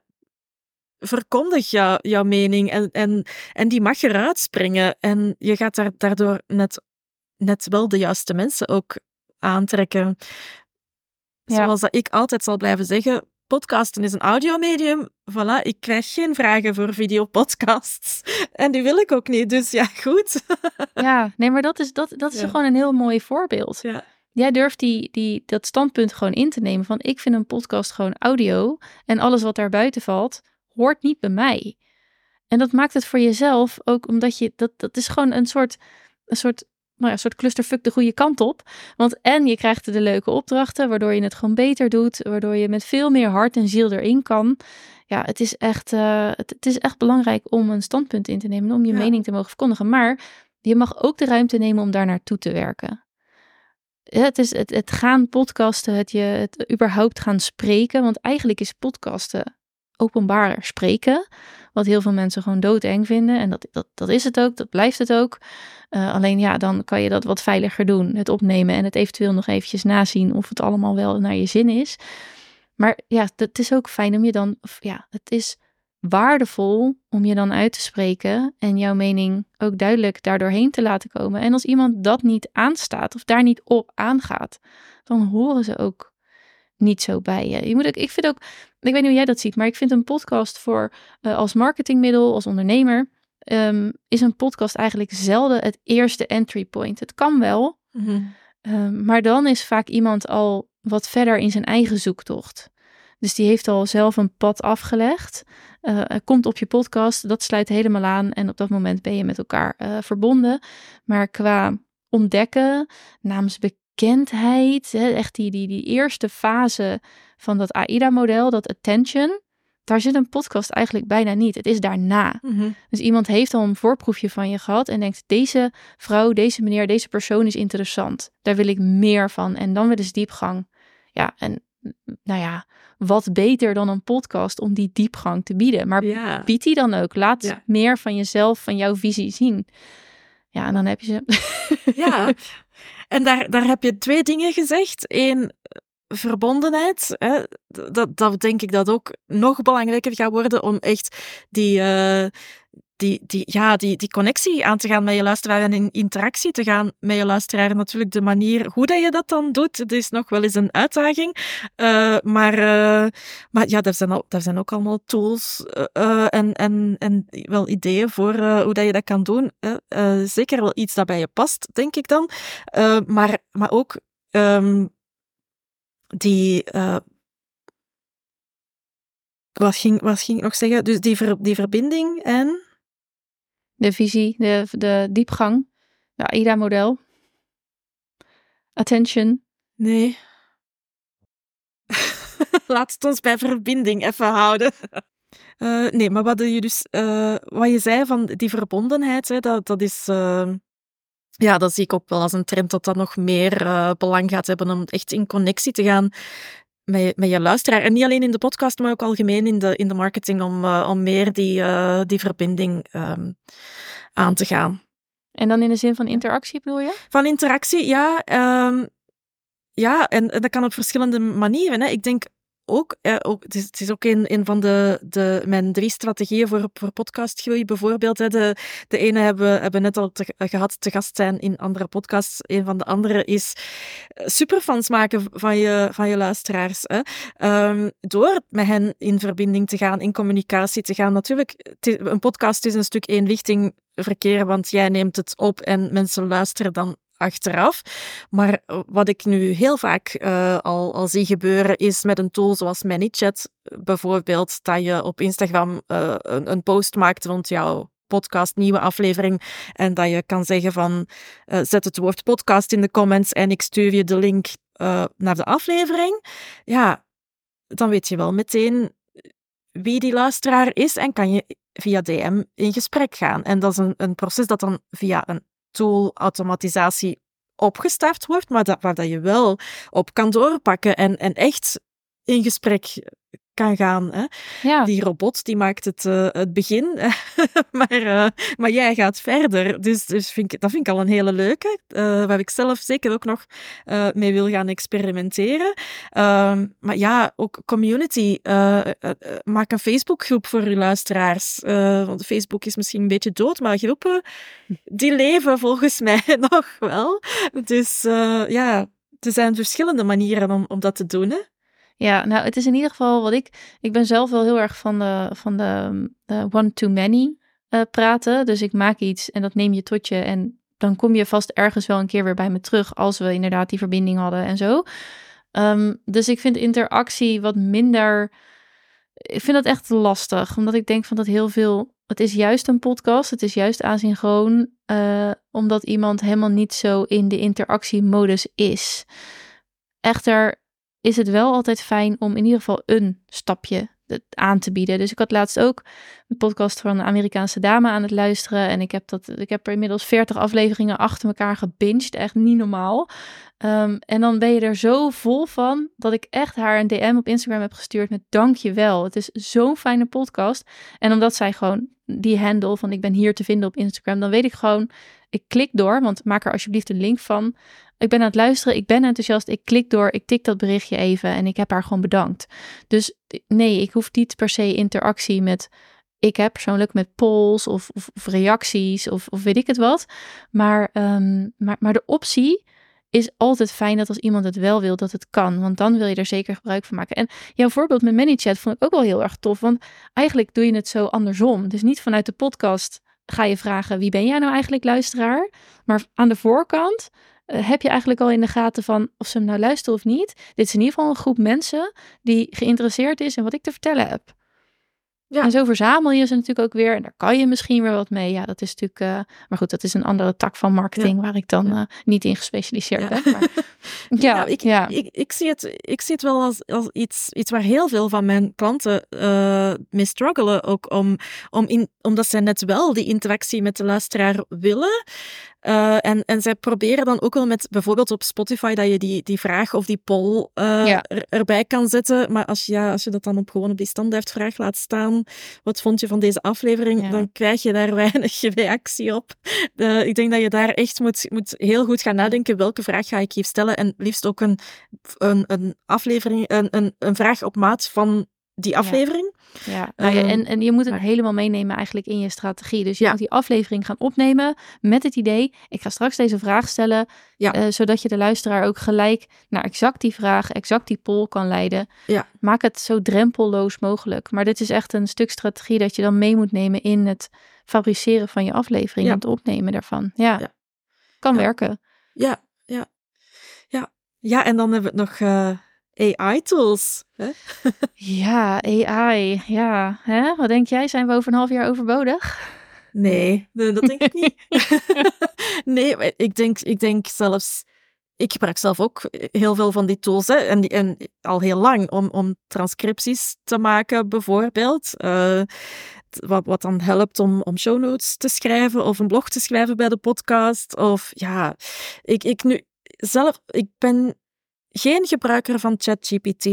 verkondig jou, jouw mening en, en, en die mag eruit springen. En je gaat daar, daardoor net, net wel de juiste mensen ook aantrekken. Ja. Zoals dat ik altijd zal blijven zeggen, podcasten is een audiomedium. Voilà, ik krijg geen vragen voor videopodcasts. (laughs) En die wil ik ook niet, dus ja, goed. (laughs) Ja, nee, maar dat is, dat, dat is ja. gewoon een heel mooi voorbeeld. Ja. Jij durft die, die, dat standpunt gewoon in te nemen van ik vind een podcast gewoon audio en alles wat daar buiten valt, hoort niet bij mij. En dat maakt het voor jezelf ook omdat je, dat, dat is gewoon een soort, een soort nou ja, een soort clusterfuck de goede kant op. Want en je krijgt de leuke opdrachten, waardoor je het gewoon beter doet, waardoor je met veel meer hart en ziel erin kan. Ja, het is echt, uh, het, het, is echt belangrijk om een standpunt in te nemen, om je ja. mening te mogen verkondigen. Maar je mag ook de ruimte nemen om daar naartoe te werken. Het is het, het gaan podcasten, het, je, het überhaupt gaan spreken. Want eigenlijk is podcasten openbaar spreken. Wat heel veel mensen gewoon doodeng vinden. En dat, dat, dat is het ook, dat blijft het ook. Uh, alleen ja, dan kan je dat wat veiliger doen. Het opnemen en het eventueel nog eventjes nazien of het allemaal wel naar je zin is. Maar ja, het is ook fijn om je dan, ja, het is waardevol om je dan uit te spreken en jouw mening ook duidelijk daardoorheen te laten komen. En als iemand dat niet aanstaat of daar niet op aangaat, dan horen ze ook niet zo bij je. je moet ook, ik vind ook, ik weet niet hoe jij dat ziet, maar ik vind een podcast voor uh, als marketingmiddel, als ondernemer, um, is een podcast eigenlijk zelden het eerste entry point. Het kan wel, Mhm. um, maar dan is vaak iemand al wat verder in zijn eigen zoektocht. Dus die heeft al zelf een pad afgelegd. Uh, komt op je podcast, dat sluit helemaal aan. En op dat moment ben je met elkaar uh, verbonden. Maar qua ontdekken, naamsbekendheid, hè, echt die, die, die eerste fase van dat AIDA-model, dat attention, daar zit een podcast eigenlijk bijna niet. Het is daarna. Mhm. Dus iemand heeft al een voorproefje van je gehad en denkt: deze vrouw, deze meneer, deze persoon is interessant. Daar wil ik meer van. En dan willen ze diepgang. Ja, en nou ja, wat beter dan een podcast om die diepgang te bieden. Maar Ja. bied die dan ook. Laat Ja. meer van jezelf, van jouw visie zien. Ja, en dan heb je ze. Ja, (laughs) en daar, daar heb je twee dingen gezegd. Eén, verbondenheid. Hè? Dat, dat denk ik dat ook nog belangrijker gaat worden om echt die, eh, die, die, ja, die, die connectie aan te gaan met je luisteraar en in interactie te gaan met je luisteraar. Natuurlijk de manier hoe dat je dat dan doet, het is nog wel eens een uitdaging. Eh, maar, eh, maar ja, daar zijn, al, daar zijn ook allemaal tools eh, en, en, en wel ideeën voor hoe dat je dat kan doen. zeker wel iets dat bij je past, denk ik dan. Maar, maar ook ehm, die. wat, ging, wat ging ik nog zeggen? Dus die, ver, die verbinding en. De visie, de, de diepgang, de AIDA-model. Attention. Nee. (laughs) Laat het ons bij verbinding even houden. (laughs) Eh, nee, maar wat je dus, eh, wat je zei van die verbondenheid, hè, dat, dat is, eh, ja, dat zie ik ook wel als een trend dat dat nog meer belang gaat hebben om echt in connectie te gaan met, je- met je luisteraar. En niet alleen in de podcast, maar ook algemeen in de, in de marketing om, eh, om meer die, eh, die verbinding ehm, aan te gaan. En dan in de zin van interactie bedoel je? Van interactie, ja. ehm, ja, en, en dat kan op verschillende manieren. Hè. Ik denk ook, ook het, is, ook een, van de, de, mijn drie strategieën voor, voor podcastgroei bijvoorbeeld. Hè. De, de ene hebben we hebben net al gehad, te gast zijn in andere podcasts. Een van de andere is eh, superfans maken van je, van je luisteraars. Hè. Ehm, door met hen in verbinding te gaan, in communicatie te gaan. Natuurlijk, een podcast is een stuk eenrichting verkeer, want jij neemt het op en mensen luisteren dan achteraf. Maar wat ik nu heel vaak eh, al, al zie gebeuren, is met een tool zoals ManyChat bijvoorbeeld, dat je op Instagram eh, een, een post maakt rond jouw podcast, nieuwe aflevering, en dat je kan zeggen van, eh, zet het woord podcast in de comments en ik stuur je de link naar de aflevering. Ja, dan weet je wel meteen wie die luisteraar is en kan je via DM in gesprek gaan. En dat is een, een proces dat dan via een tool automatisatie opgestart wordt, maar dat, waar dat je wel op kan doorpakken en, en echt in gesprek kan gaan. Hè? Ja. Die robot die maakt het, eh, het begin, (laughs) maar, eh, maar jij gaat verder. Dus, dus vind ik, dat vind ik al een hele leuke, eh, waar ik zelf zeker ook nog mee wil gaan experimenteren. Ehm, maar ja, ook community. maak een Facebookgroep voor je luisteraars. Want Facebook is misschien een beetje dood, maar groepen die leven volgens (laughs) mij nog wel. Dus ja, er zijn verschillende manieren om, om dat te doen. Hè? Ja, nou, het is in ieder geval wat ik. Ik ben zelf wel heel erg van de, van de, de one-to-many eh, praten. Dus ik maak iets en dat neem je tot je. En dan kom je vast ergens wel een keer weer bij me terug. Als we inderdaad die verbinding hadden en zo. Ehm, dus ik vind interactie wat minder. Ik vind dat echt lastig. Omdat ik denk van dat heel veel. Het is juist een podcast. Het is juist asynchroon. eh, omdat iemand helemaal niet zo in de interactiemodus is. Echter is het wel altijd fijn om in ieder geval een stapje aan te bieden. Dus ik had laatst ook een podcast van een Amerikaanse dame aan het luisteren. En ik heb, dat, ik heb er inmiddels 40 afleveringen achter elkaar gebinged. Echt niet normaal. Ehm, en dan ben je er zo vol van dat ik echt haar een DM op Instagram heb gestuurd met dankjewel. Het is zo'n fijne podcast. En omdat zij gewoon die handle van ik ben hier te vinden op Instagram, dan weet ik gewoon, ik klik door, want maak er alsjeblieft een link van. Ik ben aan het luisteren, ik ben enthousiast, ik klik door, ik tik dat berichtje even en ik heb haar gewoon bedankt. Dus nee, ik hoef niet per se interactie met ik heb persoonlijk met polls of, of, reacties of, of, weet ik het wat. Maar, ehm, maar, maar de optie is altijd fijn dat als iemand het wel wil, dat het kan. Want dan wil je er zeker gebruik van maken. En jouw voorbeeld met ManyChat vond ik ook wel heel erg tof. Want eigenlijk doe je het zo andersom. Dus niet vanuit de podcast ga je vragen: wie ben jij nou eigenlijk, luisteraar? Maar aan de voorkant heb je eigenlijk al in de gaten van of ze hem nou luisteren of niet. Dit is in ieder geval een groep mensen die geïnteresseerd is in wat ik te vertellen heb. Ja. En zo verzamel je ze natuurlijk ook weer. En daar kan je misschien weer wat mee. Ja, dat is natuurlijk. Uh, maar goed, dat is een andere tak van marketing waar ik dan uh, niet in gespecialiseerd ben. Maar, (laughs) ja, nou, ik, ja. Ik, ik, zie het, ik zie het wel als, als iets, iets waar heel veel van mijn klanten uh, mee struggelen. Ook om, om in, omdat zij net wel die interactie met de luisteraar willen. Uh, en, en zij proberen dan ook wel met bijvoorbeeld op Spotify dat je die, die vraag of die poll uh, er, erbij kan zetten. Maar als je, ja, als je dat dan op gewoon op die standaardvraag laat staan, wat vond je van deze aflevering, dan krijg je daar (laughs) weinig reactie op. Uh, ik denk dat je daar echt moet, moet heel goed gaan nadenken welke vraag ga ik hier stellen. En liefst ook een, een, een aflevering, een, een, een vraag op maat van die aflevering. Ja, nou ja en, en je moet het helemaal meenemen eigenlijk in je strategie. Dus je moet die aflevering gaan opnemen met het idee, ik ga straks deze vraag stellen, ja. Uh, zodat je de luisteraar ook gelijk naar exact die vraag, exact die poll kan leiden. Ja. Maak het zo drempelloos mogelijk. Maar dit is echt een stuk strategie dat je dan mee moet nemen in het fabriceren van je aflevering en het opnemen daarvan. Ja, kan werken. Ja, ja, ja. Ja, en dan hebben we het nog... Uh AI-tools. ja, AI. Ja, hè? wat denk jij? Zijn we over een half jaar overbodig? Nee, dat denk ik niet. (laughs) nee, ik denk, ik denk zelfs. Ik gebruik zelf ook heel veel van die tools. Hè, en, en al heel lang om, om transcripties te maken, bijvoorbeeld. Uh, wat, wat dan helpt om, om show notes te schrijven of een blog te schrijven bij de podcast. Of ja, ik, ik nu zelf, ik ben geen gebruiker van ChatGPT.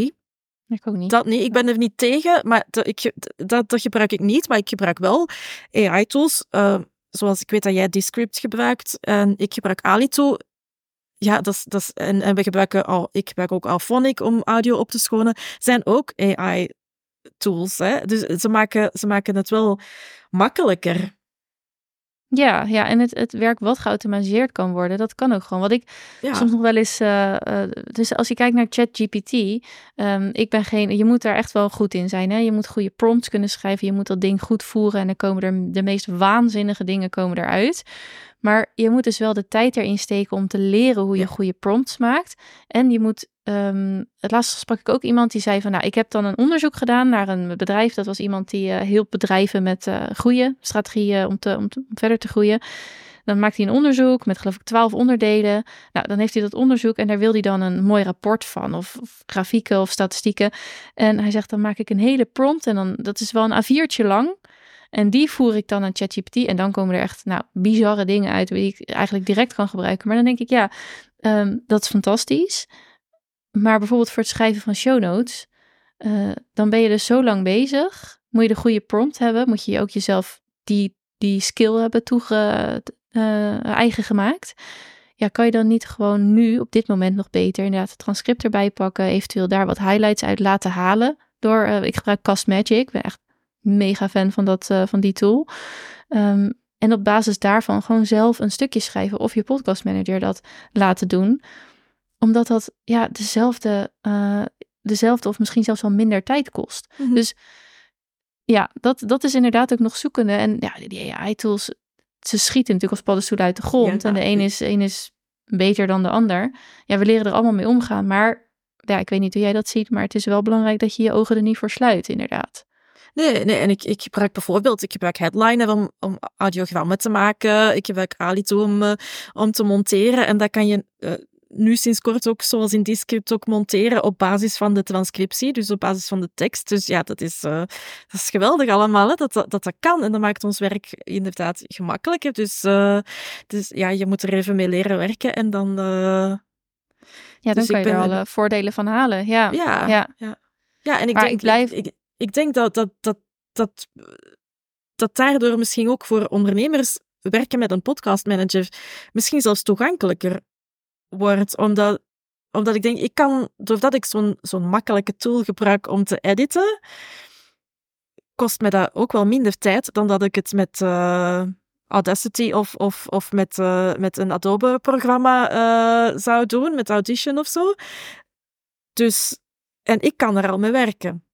Ik ook niet. Dat niet. Ik ben er niet tegen, maar dat, ik, dat, dat gebruik ik niet. Maar ik gebruik wel AI-tools. Uh, eh, zoals ik weet dat jij Descript gebruikt. En ik gebruik Alito. Ja, dat is, dat is, en, en we gebruiken al, ik gebruik ook Alphonic om audio op te schonen. Zijn ook AI-tools. Dus ze maken, ze maken het wel makkelijker. Ja, ja, en het, het werk wat geautomatiseerd kan worden, dat kan ook gewoon. Wat ik soms nog wel eens. Uh, dus als je kijkt naar ChatGPT, um, ik ben geen. Je moet daar echt wel goed in zijn. Hè? Je moet goede prompts kunnen schrijven. Je moet dat ding goed voeren. En dan komen er de meest waanzinnige dingen komen eruit. Maar je moet dus wel de tijd erin steken om te leren hoe je goede prompts maakt. En je moet Um, het laatste sprak ik ook iemand die zei van, nou, ik heb dan een onderzoek gedaan naar een bedrijf. Dat was iemand die uh, bedrijven met uh, groeien, strategieën om, te, om, verder te groeien. Dan maakt hij een onderzoek met geloof ik twaalf onderdelen. Nou, dan heeft hij dat onderzoek en daar wil hij dan een mooi rapport van, of, grafieken of statistieken. En hij zegt, dan maak ik een hele prompt en dan, dat is wel een A4'tje lang. En die voer ik dan aan ChatGPT en dan komen er echt, nou, bizarre dingen uit die ik eigenlijk direct kan gebruiken. Maar dan denk ik, ja, um, dat is fantastisch. Maar bijvoorbeeld voor het schrijven van show notes, uh, dan ben je dus zo lang bezig. Moet je de goede prompt hebben, moet je ook jezelf die, die skill hebben toege, uh, eigen gemaakt. Ja, kan je dan niet gewoon nu op dit moment nog beter inderdaad het transcript erbij pakken, eventueel daar wat highlights uit laten halen door, uh, ik gebruik Cast Magic, ik ben echt mega fan van, dat, van die tool. Um, en op basis daarvan gewoon zelf een stukje schrijven of je podcastmanager dat laten doen omdat dat ja, dezelfde, uh, dezelfde of misschien zelfs wel minder tijd kost. Mhm. Dus ja, dat, dat is inderdaad ook nog zoekende. En ja, die AI-tools, ze schieten natuurlijk als paddenstoelen uit de grond. en de een is, een is beter dan de ander. Ja, we leren er allemaal mee omgaan. Maar ja, ik weet niet hoe jij dat ziet, maar het is wel belangrijk dat je je ogen er niet voor sluit, inderdaad. Nee, nee, en ik, ik gebruik bijvoorbeeld, ik gebruik Headliner om, om audiogrammen te maken. Ik gebruik Alito om, uh, om te monteren. En dat kan je uh, nu sinds kort ook, zoals in Descript, ook monteren op basis van de transcriptie, dus op basis van de tekst. Dus ja, dat is, uh, dat is geweldig allemaal, hè, dat, dat, dat kan. En dat maakt ons werk inderdaad gemakkelijker. Dus, uh, dus ja, je moet er even mee leren werken en dan... Uh, ja, dan dus kan je er alle voordelen van halen. Ja, ja, ja. ja. ja en ik denk, ik, blijf... ik, ik denk dat, dat, dat, dat, dat daardoor misschien ook voor ondernemers werken met een podcastmanager misschien zelfs toegankelijker wordt. Omdat, omdat ik denk, ik kan, doordat ik zo'n zo'n makkelijke tool gebruik om te editen, kost me dat ook wel minder tijd dan dat ik het met uh, Audacity of, of, of met, uh, met een Adobe-programma uh, zou doen, met Audition of zo. Dus, en ik kan er al mee werken.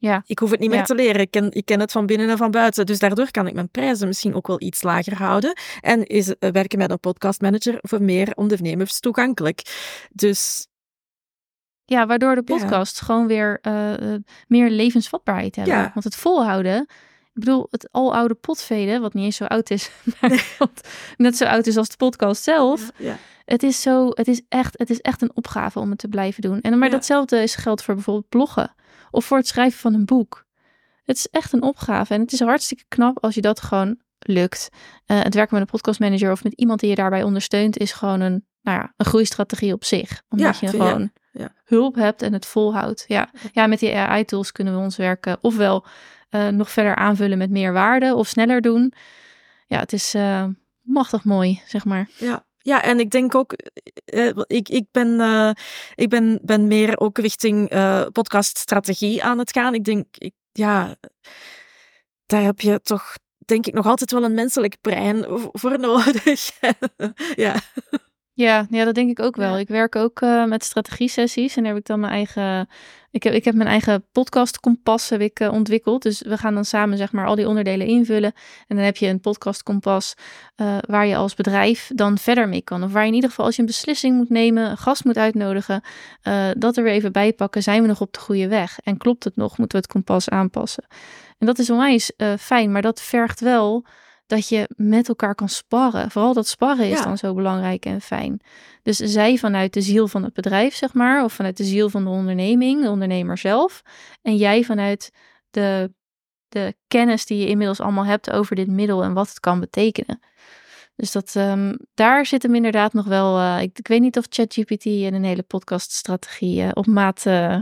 Ja. Ik hoef het niet meer te leren. Ik ken, ik ken het van binnen en van buiten. Dus daardoor kan ik mijn prijzen misschien ook wel iets lager houden. En is eh, werken met een podcastmanager voor meer ondernemers toegankelijk. Dus ja, waardoor de podcast gewoon weer uh, meer levensvatbaarheid hebben. Ja. Want het volhouden, ik bedoel, het aloude potveden, wat niet eens zo oud is, (laughs) maar net zo oud is als de podcast zelf. Ja, Het is zo, het is echt, het is echt een opgave om het te blijven doen. En maar datzelfde is geldt voor bijvoorbeeld bloggen of voor het schrijven van een boek. Het is echt een opgave en het is hartstikke knap als je dat gewoon lukt. Uh, het werken met een podcastmanager of met iemand die je daarbij ondersteunt is gewoon een, nou ja, een groeistrategie op zich. Omdat je gewoon ja. hulp hebt en het volhoudt. Ja. ja, met die AI-tools kunnen we ons werken ofwel uh, nog verder aanvullen met meer waarde of sneller doen. Ja, het is uh, machtig mooi, zeg maar. Ja, ja, en ik denk ook, uh, ik, ik, ben, uh, ik ben, ben meer ook richting podcaststrategie aan het gaan. Ik denk, ik, ja, daar heb je toch, denk ik, nog altijd wel een menselijk brein voor nodig. (laughs) ja. Ja, ja, dat denk ik ook wel. Ik werk ook uh, met strategie-sessies en daar heb ik dan mijn eigen. Ik heb, ik heb mijn eigen podcast kompas heb ik, uh, ontwikkeld. Dus we gaan dan samen zeg maar al die onderdelen invullen. En dan heb je een podcast kompas uh, waar je als bedrijf dan verder mee kan. Of waar je in ieder geval als je een beslissing moet nemen, een gast moet uitnodigen, dat er weer even bij pakken. Zijn we nog op de goede weg? En klopt het nog? Moeten we het kompas aanpassen? En dat is onwijs fijn, maar dat vergt wel dat je met elkaar kan sparren. Vooral dat sparren is dan zo belangrijk en fijn. Dus zij vanuit de ziel van het bedrijf, zeg maar, of vanuit de ziel van de onderneming, de ondernemer zelf. En jij vanuit de, de kennis die je inmiddels allemaal hebt over dit middel en wat het kan betekenen. Dus dat, um, daar zit hem inderdaad nog wel. Uh, ik, ik, weet niet of ChatGPT een hele podcaststrategie uh, op maat uh,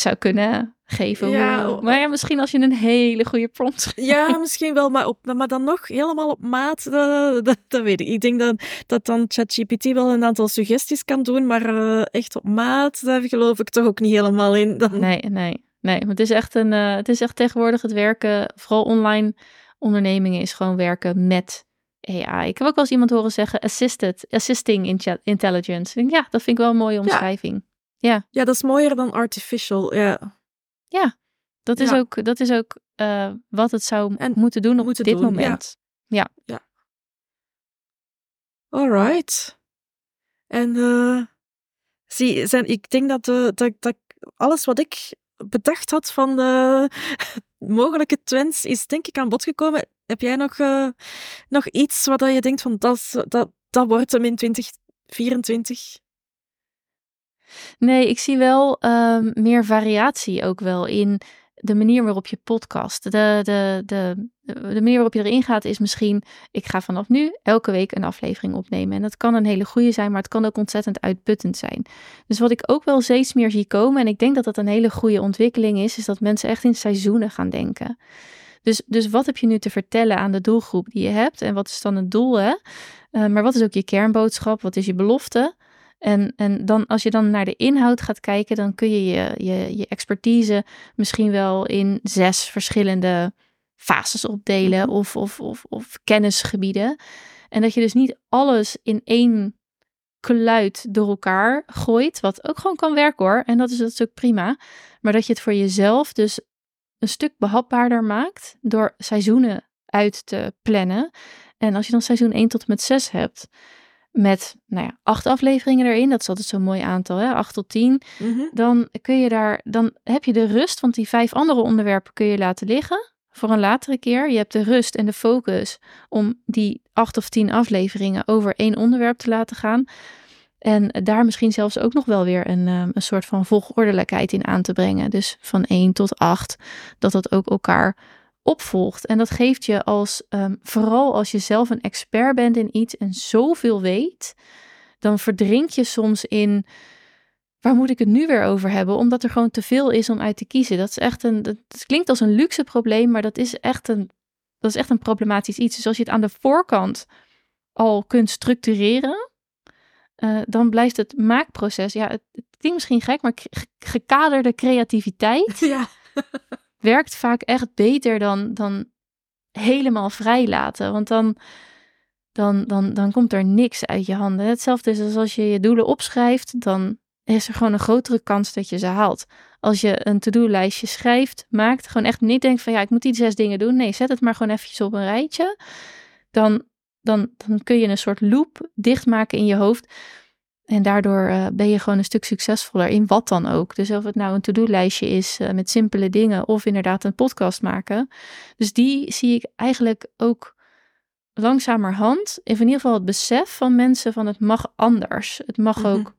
zou kunnen geven. Ja, maar ja, misschien als je een hele goede prompt schrijft. Ja, misschien wel, maar, op, maar dan nog helemaal op maat, dat, dat, dat weet ik. Ik denk dat, dat dan ChatGPT wel een aantal suggesties kan doen, maar uh, echt op maat, daar geloof ik toch ook niet helemaal in. Dan... Nee, nee, nee. Het is, echt een, uh, het is echt tegenwoordig het werken, vooral online ondernemingen, is gewoon werken met AI. Ik heb ook wel eens iemand horen zeggen assisted, assisting in intelligence. Ja, dat vind ik wel een mooie omschrijving. Ja, ja dat is mooier dan artificial, ja. Ja, dat is ook, dat is ook uh, wat het zou en moeten doen op moeten dit doen, moment. Ja. ja. ja. Alright. En uh, zie, zijn, ik denk dat, uh, dat, dat alles wat ik bedacht had van de (laughs) mogelijke trends is denk ik aan bod gekomen. Heb jij nog, nog iets wat je denkt van dat, dat, dat wordt hem in 2024? Nee, ik zie wel um, meer variatie ook wel in de manier waarop je podcast. De, de, de, de manier waarop je erin gaat is misschien, ik ga vanaf nu elke week een aflevering opnemen. En dat kan een hele goede zijn, maar het kan ook ontzettend uitputtend zijn. Dus wat ik ook wel steeds meer zie komen, en ik denk dat dat een hele goede ontwikkeling is, is dat mensen echt in seizoenen gaan denken. Dus, dus wat heb je nu te vertellen aan de doelgroep die je hebt? En wat is dan het doel? Hè? Uh, maar wat is ook je kernboodschap? Wat is je belofte? En, en dan, als je dan naar de inhoud gaat kijken, dan kun je je, je, je expertise misschien wel in zes verschillende fases opdelen mhm. of, of, of, of kennisgebieden. En dat je dus niet alles in één kluit door elkaar gooit, wat ook gewoon kan werken hoor. En dat is, dat is ook prima. Maar dat je het voor jezelf dus een stuk behapbaarder maakt door seizoenen uit te plannen. En als je dan seizoen 1 tot en met 6 hebt, met nou ja, acht afleveringen erin, dat is altijd zo'n mooi aantal, hè? acht tot tien, mhm. dan kun je daar, dan heb je de rust, want die vijf andere onderwerpen kun je laten liggen voor een latere keer. Je hebt de rust en de focus om die acht of tien afleveringen over één onderwerp te laten gaan. En daar misschien zelfs ook nog wel weer een, um, een soort van volgordelijkheid in aan te brengen. Dus van 1 tot 8, dat dat ook elkaar opvolgt. En dat geeft je als, um, vooral als je zelf een expert bent in iets en zoveel weet, dan verdrink je soms in waar moet ik het nu weer over hebben? Omdat er gewoon te veel is om uit te kiezen. Dat is echt een. Dat, klinkt als een luxe probleem, maar dat is echt een. Dat is echt een problematisch iets. Dus als je het aan de voorkant al kunt structureren, uh, dan blijft het maakproces. Ja, het, het klinkt misschien gek, maar gekaderde creativiteit (laughs) ja. Werkt vaak echt beter dan, dan helemaal vrij laten. Want dan, dan, dan, dan komt er niks uit je handen. Hetzelfde is als als je je doelen opschrijft, dan is er gewoon een grotere kans dat je ze haalt. Als je een to-do-lijstje schrijft, maakt, gewoon echt niet denkt van ja, ik moet die zes dingen doen. Nee, zet het maar gewoon eventjes op een rijtje. Dan, dan, dan kun je een soort loop dichtmaken in je hoofd. En daardoor uh, ben je gewoon een stuk succesvoller in wat dan ook. Dus of het nou een to-do-lijstje is uh, met simpele dingen of inderdaad een podcast maken. Dus die zie ik eigenlijk ook langzamerhand. In ieder geval het besef van mensen van het mag anders. Het mag ook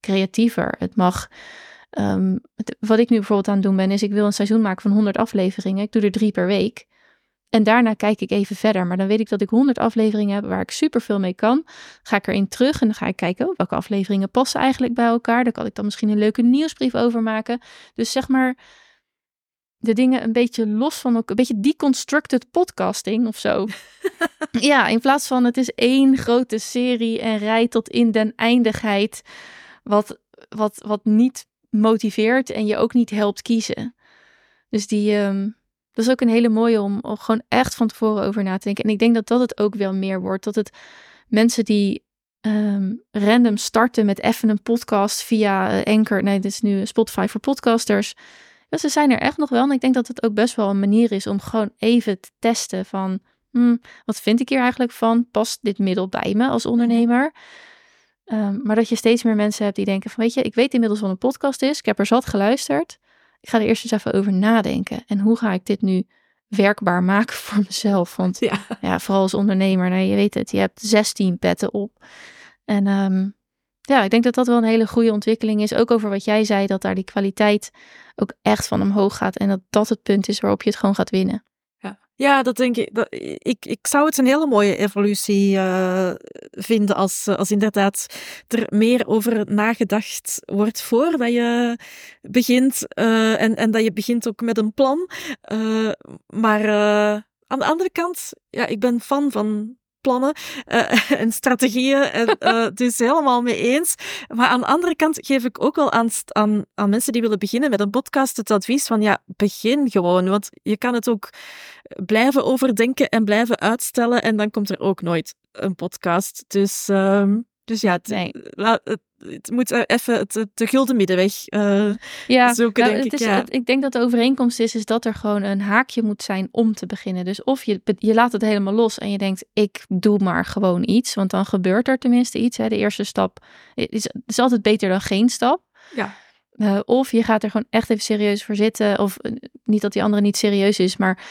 creatiever. Het mag. Um, het, wat ik nu bijvoorbeeld aan het doen ben, is ik wil een seizoen maken van 100 afleveringen. Ik doe er drie per week. En daarna kijk ik even verder. Maar dan weet ik dat ik 100 afleveringen heb waar ik super veel mee kan. Ga ik erin terug en dan ga ik kijken oh, welke afleveringen passen eigenlijk bij elkaar. Daar kan ik dan misschien een leuke nieuwsbrief over maken. Dus zeg maar de dingen een beetje los van elkaar. Een beetje deconstructed podcasting of zo. (laughs) ja, in plaats van het is één grote serie en rij tot in den eindigheid wat, wat, wat niet motiveert en je ook niet helpt kiezen. Dus die, um, dat is ook een hele mooie om, om gewoon echt van tevoren over na te denken. En ik denk dat dat het ook wel meer wordt. Dat het mensen die um, random starten met even een podcast via uh, Anchor. Nee, dit is nu Spotify voor podcasters. Ja, ze zijn er echt nog wel. En ik denk dat het ook best wel een manier is om gewoon even te testen van... Hmm, wat vind ik hier eigenlijk van? Past dit middel bij me als ondernemer? Um, maar dat je steeds meer mensen hebt die denken van, weet je, ik weet inmiddels wat een podcast is. Ik heb er zat geluisterd. Ik ga er eerst eens even over nadenken. En hoe ga ik dit nu werkbaar maken (laughs) voor mezelf? Want ja, ja vooral als ondernemer, nou, je weet het, je hebt 16 petten op. En um, ja, ik denk dat dat wel een hele goede ontwikkeling is. Ook over wat jij zei, dat daar die kwaliteit ook echt van omhoog gaat. En dat dat het punt is waarop je het gewoon gaat winnen. Ja, dat denk ik. Dat, ik, ik zou het een hele mooie evolutie uh, vinden als, als inderdaad er meer over nagedacht wordt voordat je begint. Uh, en, en dat je begint ook met een plan. Uh, maar aan de andere kant, ja, ik ben fan van plannen uh, (laughs) en strategieën. En, dus helemaal mee eens. Maar aan de andere kant geef ik ook wel aan, aan, aan mensen die willen beginnen met een podcast het advies van ja, begin gewoon. Want je kan het ook blijven overdenken en blijven uitstellen en dan komt er ook nooit een podcast. Dus, uh, dus ja, het, nee. het, het moet even het, de gulden middenweg uh, ja, zoeken, nou, denk ik. Is, ja. ik denk dat de overeenkomst is, is dat er gewoon een haakje moet zijn om te beginnen. Dus of je, je laat het helemaal los en je denkt, ik doe maar gewoon iets. Want dan gebeurt er tenminste iets. Hè. De eerste stap is, is altijd beter dan geen stap. Ja. Uh, of je gaat er gewoon echt even serieus voor zitten. Of uh, niet dat die andere niet serieus is, maar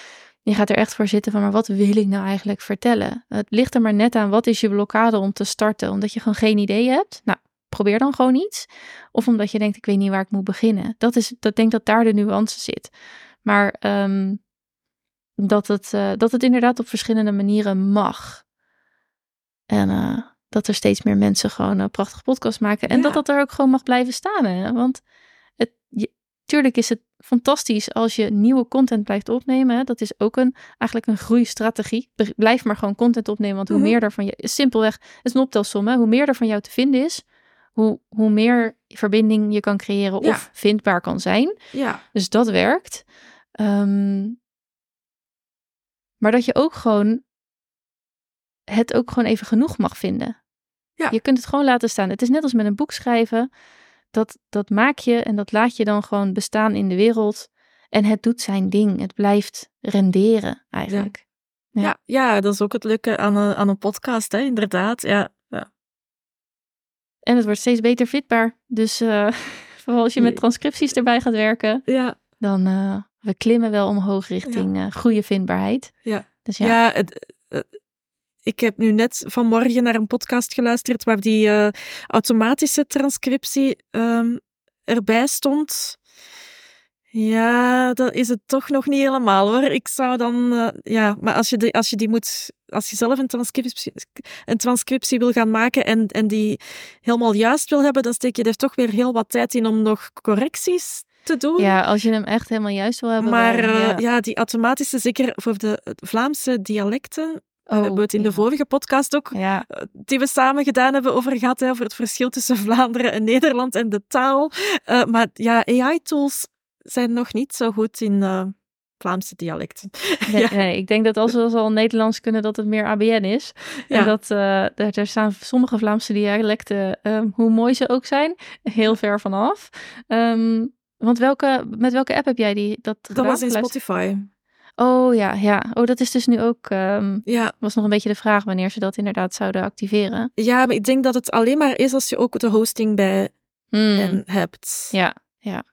je gaat er echt voor zitten van, maar wat wil ik nou eigenlijk vertellen? Het ligt er maar net aan, wat is je blokkade om te starten? Omdat je gewoon geen idee hebt? Nou, probeer dan gewoon iets. Of omdat je denkt, ik weet niet waar ik moet beginnen. Dat is, dat denk dat daar de nuance zit. Maar um, dat, het, uh, dat het inderdaad op verschillende manieren mag. En uh, dat er steeds meer mensen gewoon een prachtige podcast maken. En ja. dat dat er ook gewoon mag blijven staan. Hè? Want tuurlijk is het fantastisch als je nieuwe content blijft opnemen. Hè? Dat is ook een, eigenlijk een groeistrategie. Blijf maar gewoon content opnemen. Want hoe mm -hmm. meer er van je... Simpelweg, het is een optelsom. Hè? Hoe meer er van jou te vinden is hoe, hoe meer verbinding je kan creëren ja. of vindbaar kan zijn. Ja. Dus dat werkt. Um, maar dat je ook gewoon het ook gewoon even genoeg mag vinden. Ja. Je kunt het gewoon laten staan. Het is net als met een boek schrijven. Dat, dat maak je en dat laat je dan gewoon bestaan in de wereld. En het doet zijn ding. Het blijft renderen eigenlijk. Ja, ja. ja dat is ook het leuke aan een, aan een podcast, hè? inderdaad. Ja, en het wordt steeds beter vindbaar. Dus uh, (laughs) vooral als je met transcripties erbij gaat werken, ja. dan uh, we klimmen wel omhoog richting ja. uh, goede vindbaarheid. Ja, dus ja. ja het, ik heb nu net vanmorgen naar een podcast geluisterd waar die uh, automatische transcriptie um, erbij stond. Ja, dat is het toch nog niet helemaal hoor. Ik zou dan, uh, ja, maar als je, die, als je die moet, als je zelf een transcriptie, een transcriptie wil gaan maken en, en die helemaal juist wil hebben, dan steek je er toch weer heel wat tijd in om nog correcties te doen. Ja, als je hem echt helemaal juist wil hebben. Maar uh, ja. ja. die automatische, zeker voor de Vlaamse dialecten, Oh, hebben we het in de vorige podcast ook, Ja, eh, die we samen gedaan hebben, over gehad, hè, over het verschil tussen (laughs) Vlaanderen en Nederland en de taal. Uh, maar ja, AI-tools zijn nog niet zo goed in uh, Vlaamse dialecten. (laughs) nee, ja. nee, ik denk dat als we al Nederlands kunnen, dat het meer ABN is. Ja. En dat uh, er, er staan sommige Vlaamse dialecten, um, hoe mooi ze ook zijn, heel ver vanaf. Um, want welke, met welke app heb jij die dat Dat was in? Spotify. Oh ja, ja. Oh, dat is dus nu ook. Um, Ja. Was nog een beetje de vraag wanneer ze dat inderdaad zouden activeren. ja, maar ik denk dat het alleen maar is als je ook de hosting bij Hmm. hen hebt. Ja, ja.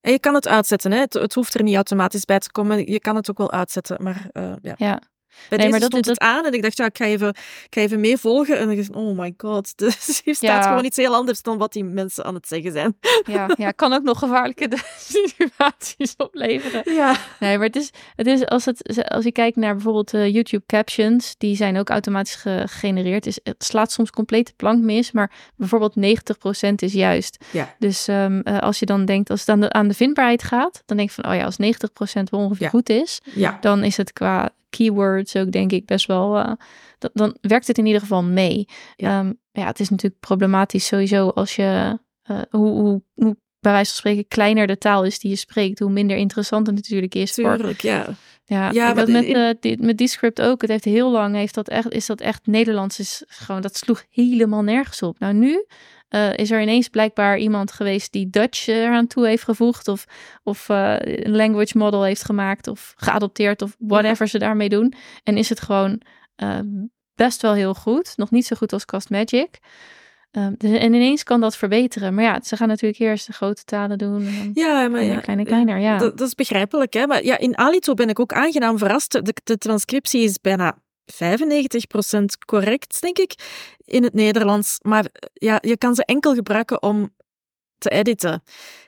En je kan het uitzetten, hè? Het, het hoeft er niet automatisch bij te komen. Je kan het ook wel uitzetten, maar uh, ja. Ja. Bij Nee, deze maar dat- stond dat- het aan en ik dacht, ja, ik ga even, ik ga even meevolgen. En dan dacht oh my god, (laughs) dus hier staat Ja. gewoon iets heel anders dan wat die mensen aan het zeggen zijn. Ja, ja, kan ook nog gevaarlijke (laughs) situaties opleveren. Ja, Nee, maar het is, het is als, het, als je kijkt naar bijvoorbeeld uh, YouTube captions, die zijn ook automatisch gegenereerd. Dus het slaat soms compleet de plank mis, maar bijvoorbeeld 90% is juist. Ja. Dus um, uh, als je dan denkt, als het aan de, aan de vindbaarheid gaat, dan denk je van, oh ja, als 90% wel ongeveer Ja. goed is, ja. dan is het qua keywords ook denk ik best wel, uh, dan, dan werkt het in ieder geval mee. Ja. Um, ja, het is natuurlijk problematisch sowieso als je, uh, hoe, hoe, hoe bij wijze van spreken kleiner de taal is die je spreekt, hoe minder interessant het natuurlijk is. Voor, tuurlijk, ja. ja, Ja, ik maar had met, in- uh, die, met die script ook. Het heeft heel lang, heeft dat echt, is dat echt Nederlands is gewoon, dat sloeg helemaal nergens op. Nou nu uh, is er ineens blijkbaar iemand geweest die Dutch eraan toe heeft gevoegd of, of uh, een language model heeft gemaakt of geadopteerd of whatever ze daarmee doen. En is het gewoon uh, best wel heel goed. Nog niet zo goed als Cast Magic. Um, dus, en ineens kan dat verbeteren. Maar ja, ze gaan natuurlijk eerst de grote talen doen. En dan Ja, maar kleiner, ja, kleiner, kleiner, ja. Dat, dat is begrijpelijk, hè. Maar ja, in Alito ben ik ook aangenaam verrast. De, de transcriptie is bijna 95% correct, denk ik, in het Nederlands. Maar ja, je kan ze enkel gebruiken om te editen.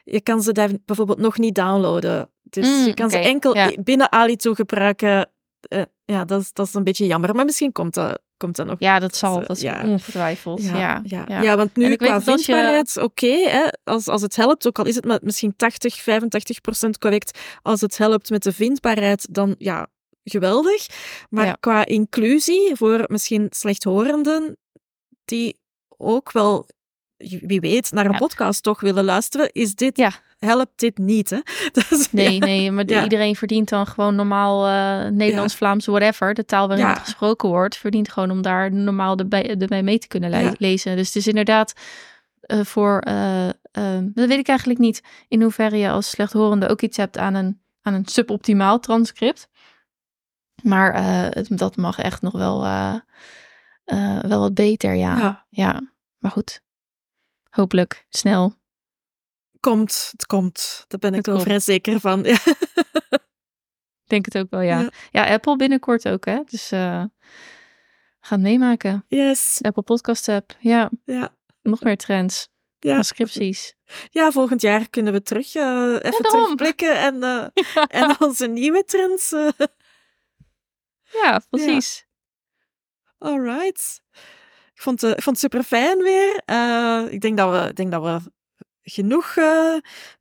Je kan ze daar bijvoorbeeld nog niet downloaden. Dus Mm, je kan ze enkel ja. binnen Alito gebruiken. Uh, ja, dat is, dat is een beetje jammer. Maar misschien komt dat, komt dat nog. Ja, dat zal. Dat is ja. ongetwijfeld. Ja, Ja, ja, want nu qua als je- vindbaarheid, oké, als, als het helpt, ook al is het misschien 80, 85 procent correct, als het helpt met de vindbaarheid, dan ja, geweldig. Maar Ja. qua inclusie voor misschien slechthorenden, die ook wel, wie weet, naar een Ja. podcast toch willen luisteren, is dit, Ja. helpt dit niet, hè? (laughs) Dus, Nee, nee, maar de- iedereen verdient dan gewoon normaal eh, Nederlands, Vlaams, whatever. De taal waarin het gesproken wordt, verdient gewoon om daar normaal erbij, mee te kunnen le- lezen. Dus het is inderdaad eh, voor, eh, dat weet ik eigenlijk niet, in hoeverre je als slechthorende ook iets hebt aan een, aan een suboptimaal transcript. Maar eh, het, dat mag echt nog wel, eh, eh, wel wat beter, ja. Ja. ja. Maar goed, hopelijk snel. Komt, het komt. Daar ben ik wel vrij zeker van. Ja. Ik denk het ook wel, ja. Ja. Ja, Apple binnenkort ook, hè. Dus eh gaan meemaken. Yes. Apple Podcast app. Ja, Ja. nog meer trends. Ja. Transcripties. Ja, volgend jaar kunnen we terug uh, even terugblikken en, (laughs) uh, en onze nieuwe trends. Uh. Ja, precies. All right. Ik vond, uh, ik vond het super fijn weer. Uh, ik denk dat we, denk dat we genoeg uh,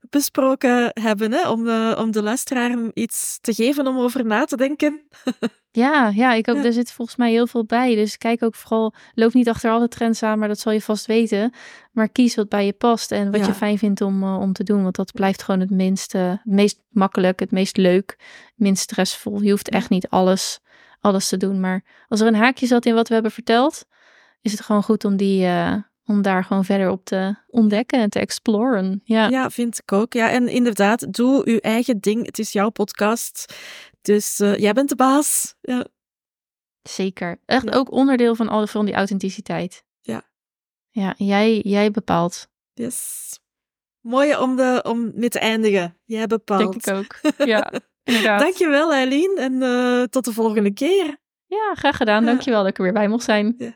besproken hebben hè, om, de, om de luisteraar iets te geven om over na te denken. (laughs) Ja, ja, ik ook. Ja. Er zit volgens mij heel veel bij. Dus kijk ook vooral, loop niet achter alle trends aan, maar dat zal je vast weten. Maar kies wat bij je past en wat Ja. je fijn vindt om, uh, om te doen. Want dat blijft gewoon het minst, uh, het meest makkelijk, het meest leuk, het minst stressvol. Je hoeft echt niet alles, alles te doen. Maar als er een haakje zat in wat we hebben verteld, is het gewoon goed om die... Uh, om daar gewoon verder op te ontdekken en te exploren. Ja, ja vind ik ook. Ja, en inderdaad, doe uw eigen ding. Het is jouw podcast. Dus uh, jij bent de baas. Ja. Zeker. Echt Ja. ook onderdeel van, al, van die authenticiteit. Ja. Ja, jij, jij bepaalt. Yes. Mooi om, de, om mee te eindigen. Jij bepaalt. Denk ik ook. Ja, (laughs) inderdaad. Dankjewel, Eileen. En uh, tot de volgende keer. Ja, graag gedaan. Ja. Dankjewel dat ik er weer bij mocht zijn.